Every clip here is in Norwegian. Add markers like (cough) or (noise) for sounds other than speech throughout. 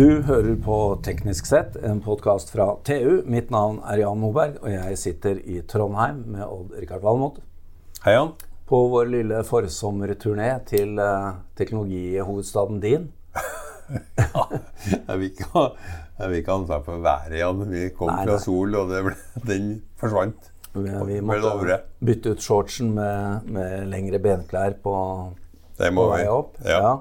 Du hører på Teknisk sett, en podkast fra TU. Mitt navn er Jan Moberg, og jeg sitter i Trondheim med Odd-Rikard Valmot. Hei, Jan. På vår lille forsommerturné til uh, teknologihovedstaden din. (laughs) ja, jeg vil ikke ha jeg vil ikke ha ansvar for været, Jan. Vi kom nei, fra nei. sol, og ble, (laughs) den forsvant. Vi, vi måtte bytte ut shortsen med, med lengre benklær på, på vei opp. Ja. ja.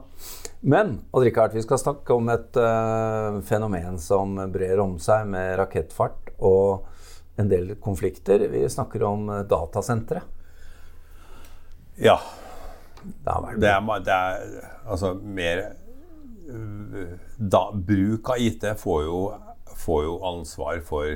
Men Rikard, vi skal snakke om et uh, fenomen som brer om seg med rakettfart og en del konflikter. Vi snakker om datasentre. Ja. Det, det, er, det er, altså mer uh, da, Bruk av IT får jo, får jo, ansvar for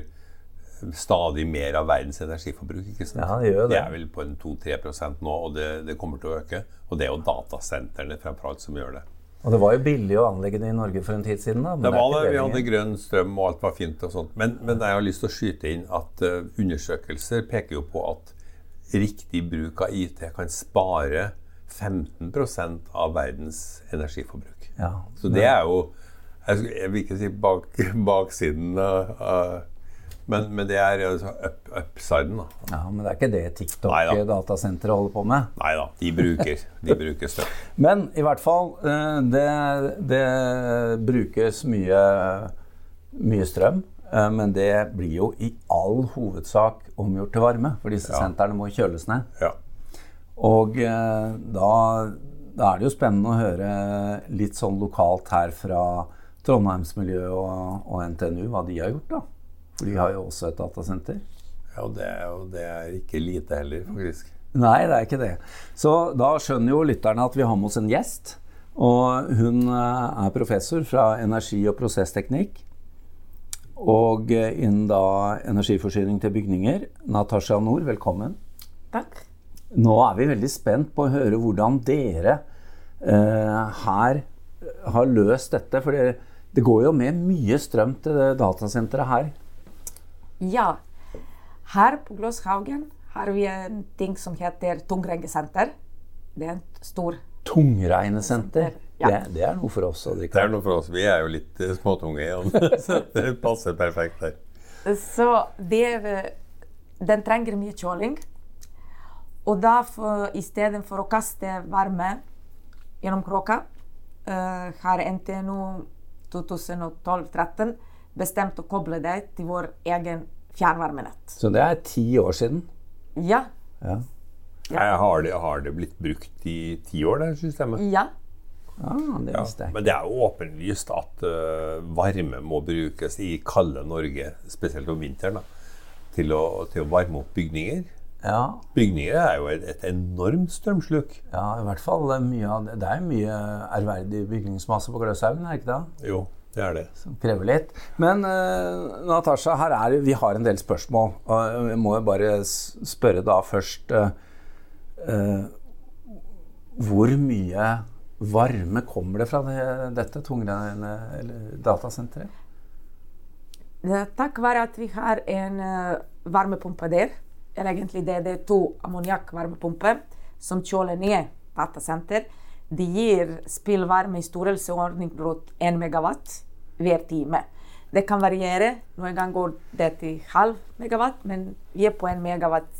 stadig mer av verdens energiforbruk. ikke sant? Ja, det, gjør det. det er vel på 2-3% nå, og det, det, kommer til å øke. Og det er jo datasentrene fremfor alt som gjør det. Og det var jo billig å anlegge det i Norge for en tid siden. da. det var det. Vi hadde grønn strøm, og alt var fint. og sånt. Men, men jeg har lyst til å skyte inn at uh, undersøkelser peker jo på at riktig bruk av IT kan spare 15% av verdens energiforbruk. Ja, Så det er jo Jeg vil ikke si bak, baksiden av men, men, det er altså up, upsiden, da. Ja, Men det er ikke det TikTok-datasenteret holder på med? Nei da, de bruker, de bruker støv. (laughs) men i hvert fall, eh, det, det brukes mye, mye, strøm. Eh, men det blir jo i all hovedsak omgjort til varme, for disse ja. sentrene må kjøles ned. Ja. Og eh, da, da er det jo spennende å høre litt sånn lokalt her fra Trondheimsmiljøet og, og NTNU hva de har gjort. da. For de har jo også et datasenter. Ja, og det, og det er ikke lite heller, faktisk. Nei, det er ikke det. Så da skjønner jo lytterne at vi har med oss en gjest. Og hun eh, er professor fra energi- og prosessteknikk. Og eh, innen da energiforsyning til bygninger. Natasha Nord, velkommen. Takk. Nå er vi veldig spent på å høre hvordan dere eh, her har løst dette. For det, det går jo med mye strøm til det datasenteret her. Ja. Her på Glåshaugen har vi en ting som heter tungregnesenter. Det er en stor Tungregnesenter? Ja. Det, det, er noe for oss å drikke. Det er noe for oss. Vi er jo litt uh, småtunge igjen. (laughs) så det passer perfekt her. Så er, eh, den trenger mye kjøling. Og da for, istedenfor å kaste varme gjennom kråka, uh, har NTNU 2012-2013 bestemt å koble det til vår egen fjernvarmenett. Så det er ti år siden? Ja. ja. ja. Har, det, har, det, blitt brukt i ti år, det systemet? Ja. Ah, det ja, men det er jo åpenlyst at uh, varme må brukes i kalde Norge, spesielt om vinteren, da, til, å, til å varme opp bygninger. Ja. Bygninger er jo et, et, enormt strømsluk. Ja, i hvert fall. Det er mye, det er mye ærverdig bygningsmasse på Gløshaugen, er det ikke det? Jo. Det er det. Som krever litt. Men uh, Natasha, her er, vi har en del spørsmål. Og jeg må jo bare spørre da først uh, uh, Hvor mye varme kommer det fra det, dette tungreine datasenteret? Takk være at vi har en varmepumpe der, eller egentlig det, det er to ammoniakkvarmepumper som kjøler ned datasenter de gir spillvarme i størrelsesorden rundt 1 megawatt hver time. Det kan variere. Noen ganger går det til halv megawatt, men vi er på 1 megawatt.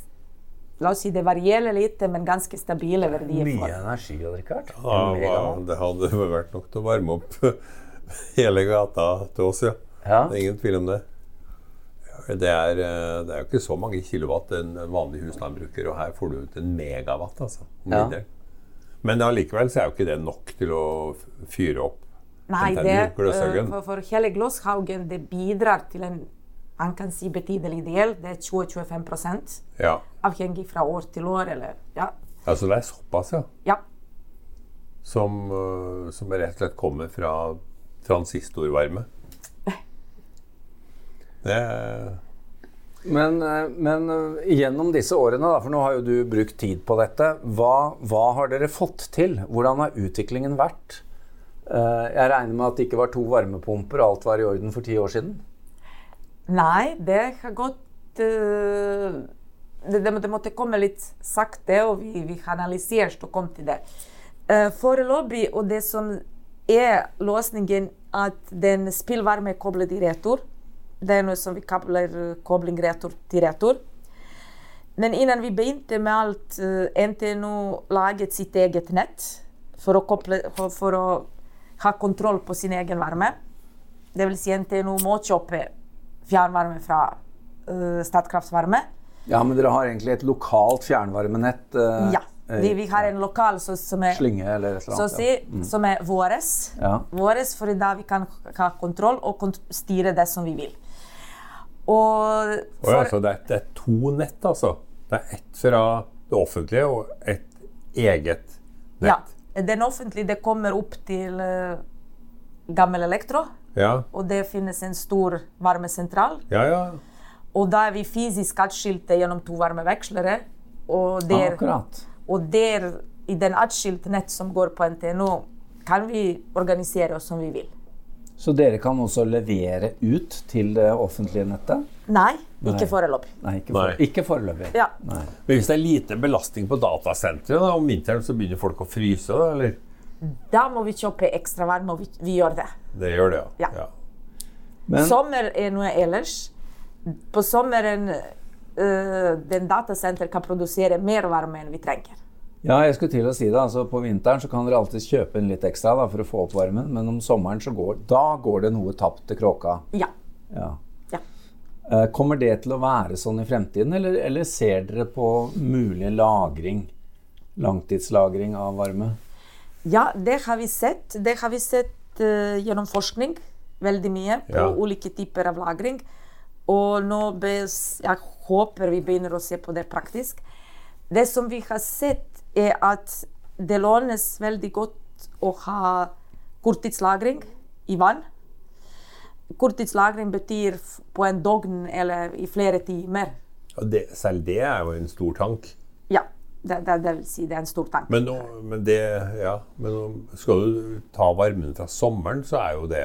La oss si det varierer litt, men ganske stabile verdier. Mye energi, Richard. Ja, det hadde vært nok til å varme opp (laughs) hele gata til oss, ja. ja. Det er ingen tvil om det. Det er, eh, det er jo ikke så mange kilowatt en vanlig husstand bruker, og her får du ut en megawatt. altså. Ja. Men allikevel så er jo ikke det nok til å fyre opp Nei, det, uh, for, for, hele Glåshaugen det bidrar til en man kan si betydelig del. Det er 20-25 ja. Avhengig fra år til år. Eller, ja. Altså det er såpass, ja? Ja. Som, uh, som rett og slett kommer fra transistorvarme? (laughs) Det er men, eh, men, eh, gjennom disse årene, da, for nå har jo du brukt tid på dette, hva, hva, har dere fått til? Hvordan har utviklingen vært? Eh, jeg regner med at det ikke var to varmepumper og alt var i orden for ti år siden? Nei, det har gått det, det, måtte komme litt sakte, og vi, vi har analysert og kommet til det. Foreløpig, og det som er løsningen at den spillvarme er koblet i retur. Det er noe som vi kaller kobling retur til retur. Men innan vi begynte med alt, eh, NTNU laget sitt eget nett for å, koble, for, for å ha kontroll på sin egen varme. Det vil si NTNU må kjøpe fjernvarme fra uh, Statkraft Varme. Ja, men dere har egentlig et lokalt fjernvarmenett? Uh, ja. Vi, vi, har en lokal så, som er Slynge eller et eller annet. Si, ja. mm. Som er våres. Ja. Våres, for da vi kan ha kontroll og kont styre det som vi vil. Og for, oh ja, så det er, det er, to nett, altså? Det er ett fra det offentlige og et eget nett? Ja. Den offentlige det kommer opp til uh, Gammel Elektro. Ja. Og det finnes en stor varmesentral. Ja, ja. Og da er vi fysisk atskilte gjennom to varmevekslere. Og der, Akkurat. Og der, i den atskilte nett som går på NTNO, kan vi organisere oss som vi vil. Så dere kan også levere ut til det offentlige nettet? Nei, ikke foreløpig. Nei, ikke, for, ikke foreløpig. Ja. Men hvis det er lite belastning på datasenteret om vinteren, så begynner folk å fryse? Da, eller? da må vi kjøpe ekstra varme, og vi, vi, gjør det. Det gjør det, ja. ja. ja. Men, Sommer er noe ellers. På sommeren uh, den datasenter kan produsere mer varme enn vi trenger. Ja, jeg skulle til å si det. Altså, på vinteren så kan dere alltid kjøpe en litt ekstra da, for å få opp varmen, men om sommeren så går, da går det noe tapt til kråka. Ja. ja. ja. Eh, kommer det til å være sånn i fremtiden, eller, eller ser dere på mulig lagring? Langtidslagring av varme? Ja, det har vi sett. Det har vi sett uh, gjennom forskning veldig mye på ja. ulike typer av lagring. Og nå bes, jeg håper vi begynner å se på det praktisk. Det som vi har sett er at det lånes veldig godt å ha korttidslagring i vann. Korttidslagring betyr på en døgn eller i flere timer. Det, selv det er jo en stor tank? Ja. Det, det, det, vil si det er en stor tank. Men, men, det, ja, men skal du ta varmen fra sommeren, så er jo det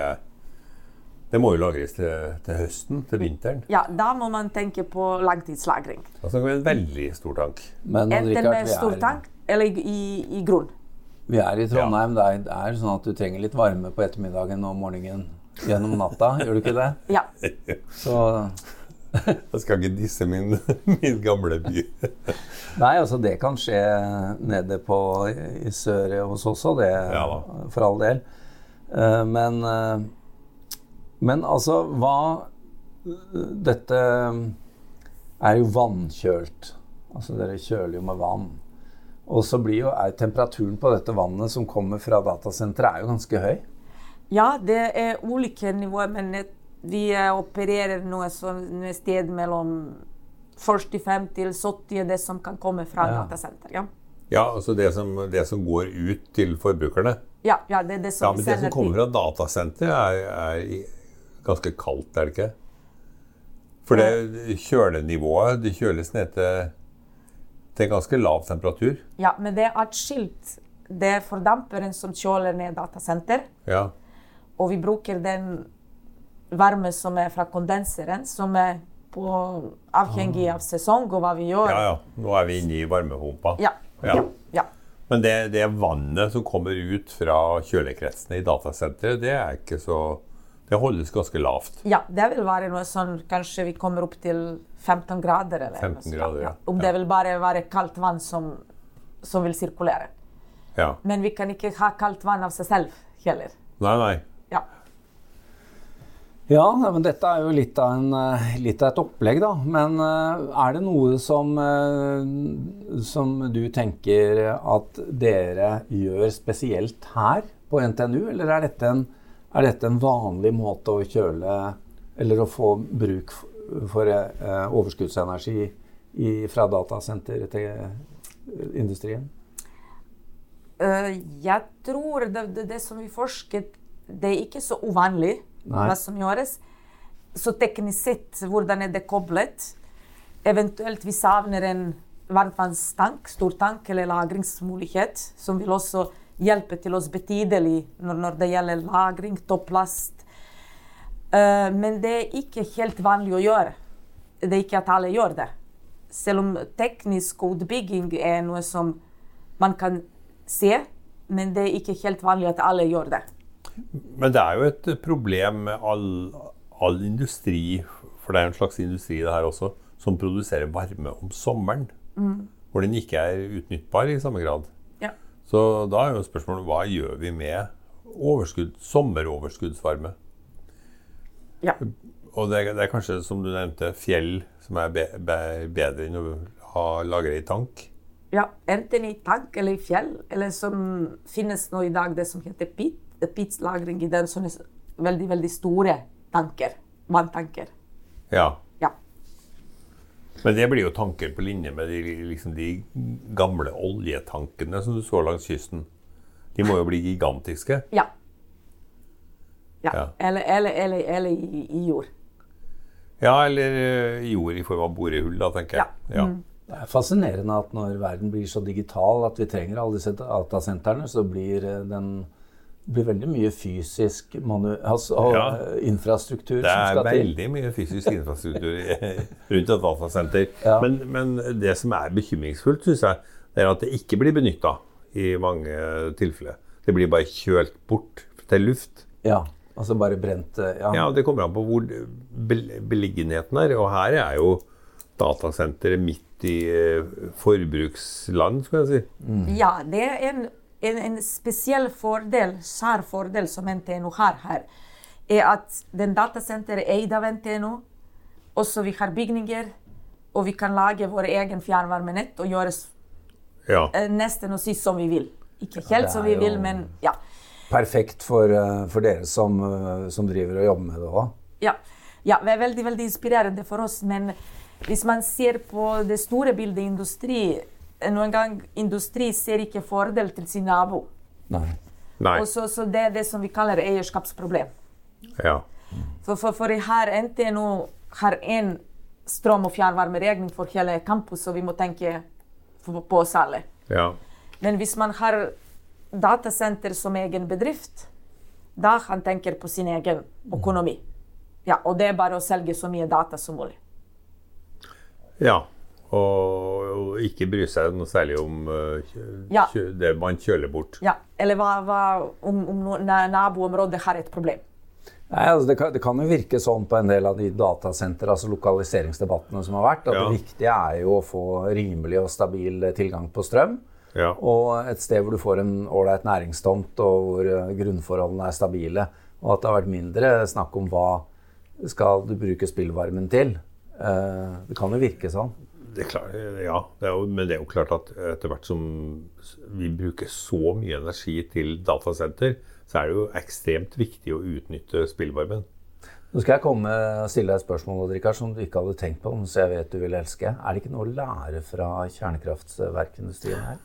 det må jo lagres til, til, høsten, til vinteren. Ja, da må man tenke på langtidslagring. Altså en veldig stor tank. Men, Enten med stor tank eller i, i grunn. Vi er i Trondheim. Ja. Det, er, sånn at du trenger litt varme på ettermiddagen og morgenen gjennom natta. (laughs) Gjør du ikke det? Ja. Så (laughs) Jeg skal ikke disse min, min gamle by. (laughs) Nei, altså det kan skje nede på i sør hos oss også, det. Ja, for all del. Eh, men, eh, men altså hva Dette er jo vannkjølt. Altså dere kjøler jo med vann. Og så blir jo, er temperaturen på dette vannet som kommer fra datasenteret, er jo ganske høy. Ja, det er ulike nivåer, men vi opererer noe, et sted mellom 45 til 70 det som kan komme fra ja. datasenter. Ja. ja, altså det som, det som, går ut til forbrukerne? Ja, ja det er det som ja, men Det som kommer fra datasenter, er, er ganske kaldt, er det ikke? For det kjølenivået Det kjøles ned til er ganske lav temperatur. Ja, men det er atskilt. Det er fordamperen som kjøler ned datasenter. Ja. Og vi bruker den varme som er fra kondenseren, som er på, avhengig av sesong og hva vi gjør. Ja, ja. Nå er vi inne i varmepumpa. Ja. ja. ja. Men det, det vannet som kommer ut fra kjølekretsene i datasenteret, det er ikke så det holdes ganske lavt. Ja, det vil være noe sånn Kanskje vi kommer opp til 15 grader. Eller 15 grader, ja. Om det vil bare være kaldt vann som, som vil sirkulere. Ja. Men vi kan ikke ha kaldt vann av seg selv heller. Nei, nei. Ja. Ja, men dette er jo litt av, en, eh, litt av et opplegg, da. Men eh, er det noe som, eh, som du tenker at dere gjør spesielt her på NTNU, eller er dette en er dette en vanlig måte å kjøle eller å få bruk for eh, overskuddsenergi i, fra datasenter til eh, industrien? Uh, jeg tror det, det, det, som vi forsket, det er ikke så uvanlig Nei. hva som gjøres. Så teknisk sett, hvordan er det koblet? Eventuelt vi savner en varmtvannstank, stor tank eller lagringsmulighet, som vil også hjelper til oss betydelig når, det gjelder lagring, topplast. Uh, men det er ikke helt vanlig å gjøre. Det er ikke at alle gjør det. Selv om teknisk utbygging er noe som man kan se, men det er ikke helt vanlig at alle gjør det. Men det er jo et problem med all, all industri, for det er jo en slags industri det her også, som produserer varme om sommeren. Mm. Hvor den ikke er utnyttbar i samme grad. Så da er jo spørsmålet hva gjør vi med overskudd, sommeroverskuddsvarme? Ja. Og det, det, er kanskje, som du nevnte, fjell som er be, be, bedre enn å ha lagre i tank? Ja, enten i tank eller i fjell. Eller som finnes nå i dag, det som heter pit. Pitslagring i den sånne veldig, veldig store tanker. Vanntanker. Ja. Men det blir jo tanker på linje med de, liksom de gamle oljetankene som du så langs kysten. De må jo bli gigantiske. Ja. Ja. ja. Eller, eller, eller, eller i, i, jord. Ja, eller i jord i form av borehull, da, tenker jeg. Ja. Ja. Det er fascinerende at når verden blir så digital at vi trenger alle disse datasentrene, så blir eh, den blir veldig mye fysisk altså, ja. infrastruktur som skal til. Det er veldig mye fysisk infrastruktur (laughs) rundt et datasenter. Ja. Men, men, det som er bekymringsfullt, syns jeg, er at det ikke blir benytta i mange tilfeller. Det blir bare kjølt bort til luft. Ja. Altså bare brent eh, ja. ja, det kommer an på hvor beliggenheten er. Og her er jo datasenteret midt i eh, forbruksland, skal jeg si. Mm. Ja, det er en, en, en, spesiell fordel, sær fordel som NTNU har her, er at den datasenteret er eid av NTNU. Også vi har bygninger, og vi kan lage vår egen fjernvarmenett og gjøre ja. Eh, nesten og si som vi vil. Ikke helt som vi vil, men ja perfekt for, eh, for dere som, eh, som, driver og jobber med det òg. Ja. ja. det er veldig, veldig inspirerende for oss. Men hvis man ser på det store bildet industri Noen gang industri ser ikke fordel til sin nabo. Nei. Nei. Og så, så, det er det som vi kaller eierskapsproblem. Ja. For, for, for her NTNU har én strøm- og fjernvarmeregning for hele campus, og vi må tenke på oss alle. Ja. Men hvis man har datasenter som egen bedrift, da han tenker på sin egen økonomi. Ja, og det er bare å selge så mye data som mulig. Ja, og ikke bry seg noe særlig om uh, ja. det man kjøler bort. Ja, Eller hva, hva om, om naboområdet har et problem. Nei, altså det, kan, det, kan, jo virke sånn på en del av de datasentre, altså lokaliseringsdebattene som har vært, at ja. det viktige er jo å få rimelig og stabil tilgang på strøm. Ja. Og et sted hvor du får en ålreit næringstomt, og hvor eh, grunnforholdene er stabile. Og at det har vært mindre snakk om hva skal du bruke spillvarmen til. Eh, det kan jo virke sånn. Det er klart, ja, det er jo, men det er jo klart at etter hvert som vi bruker så mye energi til datasenter, så er det jo ekstremt viktig å utnytte spillvarmen. Nå skal jeg komme og stille deg et spørsmål Richard, som du ikke hadde tenkt på, så jeg vet du vil elske. Er det ikke noe å lære fra kjernekraftverkindustrien her?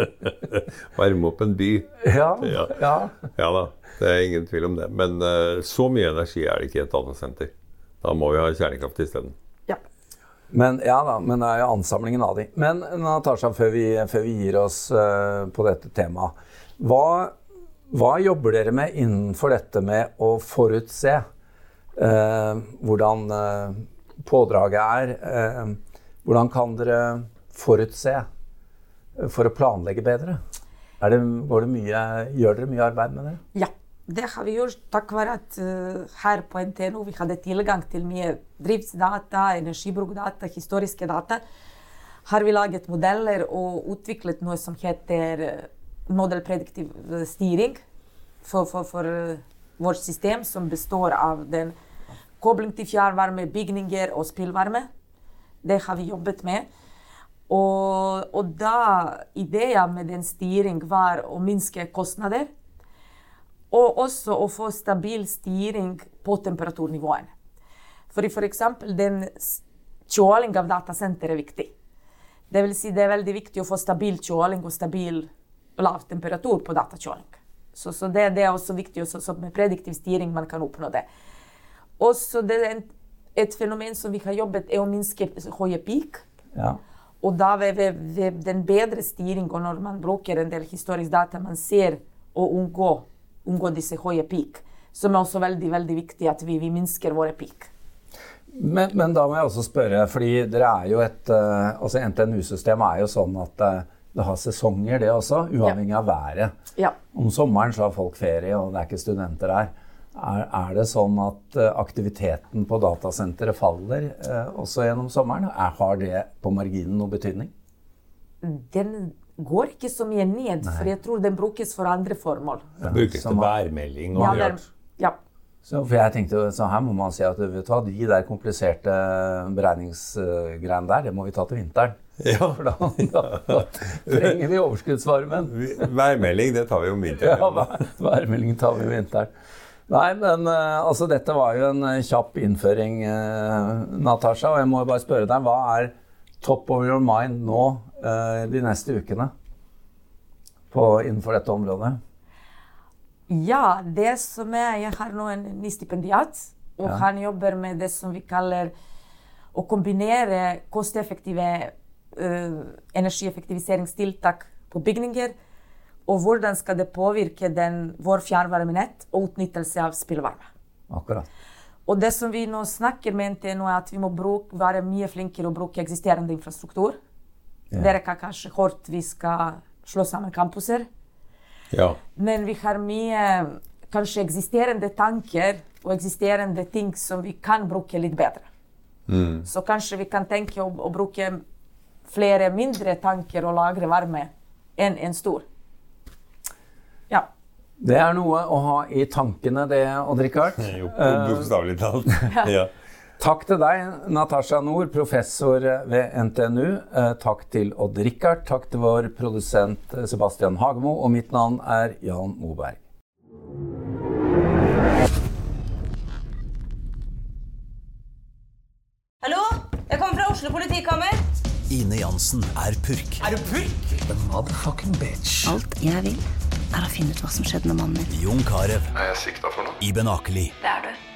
(laughs) Varme opp en by. Ja, ja. ja. ja da, det er ingen tvil om det. Men uh, så mye energi er det ikke i et datasenter. Da må vi ha kjernekraft isteden. Men, ja da, men det er jo ansamlingen av de. Men Natasha, før vi, før vi gir oss uh, på dette temaet. Hva, hva jobber dere med innenfor dette med å forutse? uh, hvordan uh, pådraget er. Hvordan kan dere forutse for å planlegge bedre? Det, det mye, gjør dere mye arbeid med det? Ja, det har vi gjort takk være at uh, her på NTNO vi hadde tilgang til mye driftsdata, energibrukdata, historiske data. Har vi laget modeller og utviklet noe som heter modellprediktiv styring for, for, for uh, vårt system, som består av den Kobling til fjernvarme, bygninger og spillvarme. Det har vi jobbet med. Og, og da ideen med den styring var å minske kostnader. Og også å få stabil styring på temperaturnivåene. For f.eks. den kjøling av datasenter er viktig. Det vil si det er veldig viktig å få stabil kjøling og stabil lav temperatur på datakjøling. Så, så det, det, er også viktig, også, så med prediktiv styring man kan oppnå det. Også det er et fenomen som vi har jobbet er å minske høye peak. Ja. Og da ved, ved, ved, den bedre styringa, når man bruker en del historisk data, man ser å unngå, unngå disse høye peak. Som er også veldig veldig viktig at vi, vi minsker våre peak. Men, men, da må jeg også spørre, fordi dere er jo et uh, altså NTNU-systemet er jo sånn at uh, det har sesonger, det også, uavhengig av været. Ja. Om sommeren så har folk ferie, og det er ikke studenter der. Er, er det sånn at uh, aktiviteten på datasenteret faller uh, også gjennom sommeren? Er, har det på marginen noe betydning? Den går ikke så mye ned, Nei. for jeg tror den brukes for andre formål. Ja, brukes til værmelding og ja, ja. Så, for jeg tenkte, så her må man si at vet du hva, de der kompliserte beregningsgreiene der, det må vi ta til vinteren. Ja. (laughs) For da, da, da trenger vi overskuddsvarmen. (laughs) Værmelding, det tar vi om vinteren. Ja, værmelding tar vi om vinteren. Nei, men uh, altså dette var jo en uh, kjapp innføring, Natasha. Og jeg må jo bare spørre deg, hva er top of your mind nå de neste ukene på, innenfor dette området? Ja, det som er Jeg har nå en ny stipendiat, og ja. han jobber med det som vi kaller å kombinere kosteffektive uh, energieffektiviseringstiltak på bygninger. Og hvordan skal det påvirke den, vår fjernvarmenett og utnyttelse av spillvarme. Akkurat. Og det som vi nå snakker med NTNU, er at vi må bruke, være mye flinkere å bruke eksisterende infrastruktur. Ja. Dere kan kanskje hørt vi skal slå sammen campuser. Ja. Men vi har mye kanskje eksisterende tanker og eksisterende ting som vi kan bruke litt bedre. Mm. Så kanskje vi kan tenke å, å, bruke flere mindre tanker og lagre varme enn en stor. Ja. Det er noe å ha i tankene, det, Odd-Rikard. (laughs) Jo, bokstavelig talt. (laughs) ja. Takk til deg, Natasha Nord, professor ved NTNU. Eh, takk til Odd-Rikard. Takk til vår produsent eh, Sebastian Hagemo. Og mitt navn er Jan Moberg. Hallo? Jeg kommer fra Oslo politikammer. Ine Jansen er purk. Er du purk? The motherfucking bitch. Alt jeg vil, er å finne ut hva som skjedde med mannen min. Jon Carew. Er jeg sikta for noe? Iben Akeli. Det er du.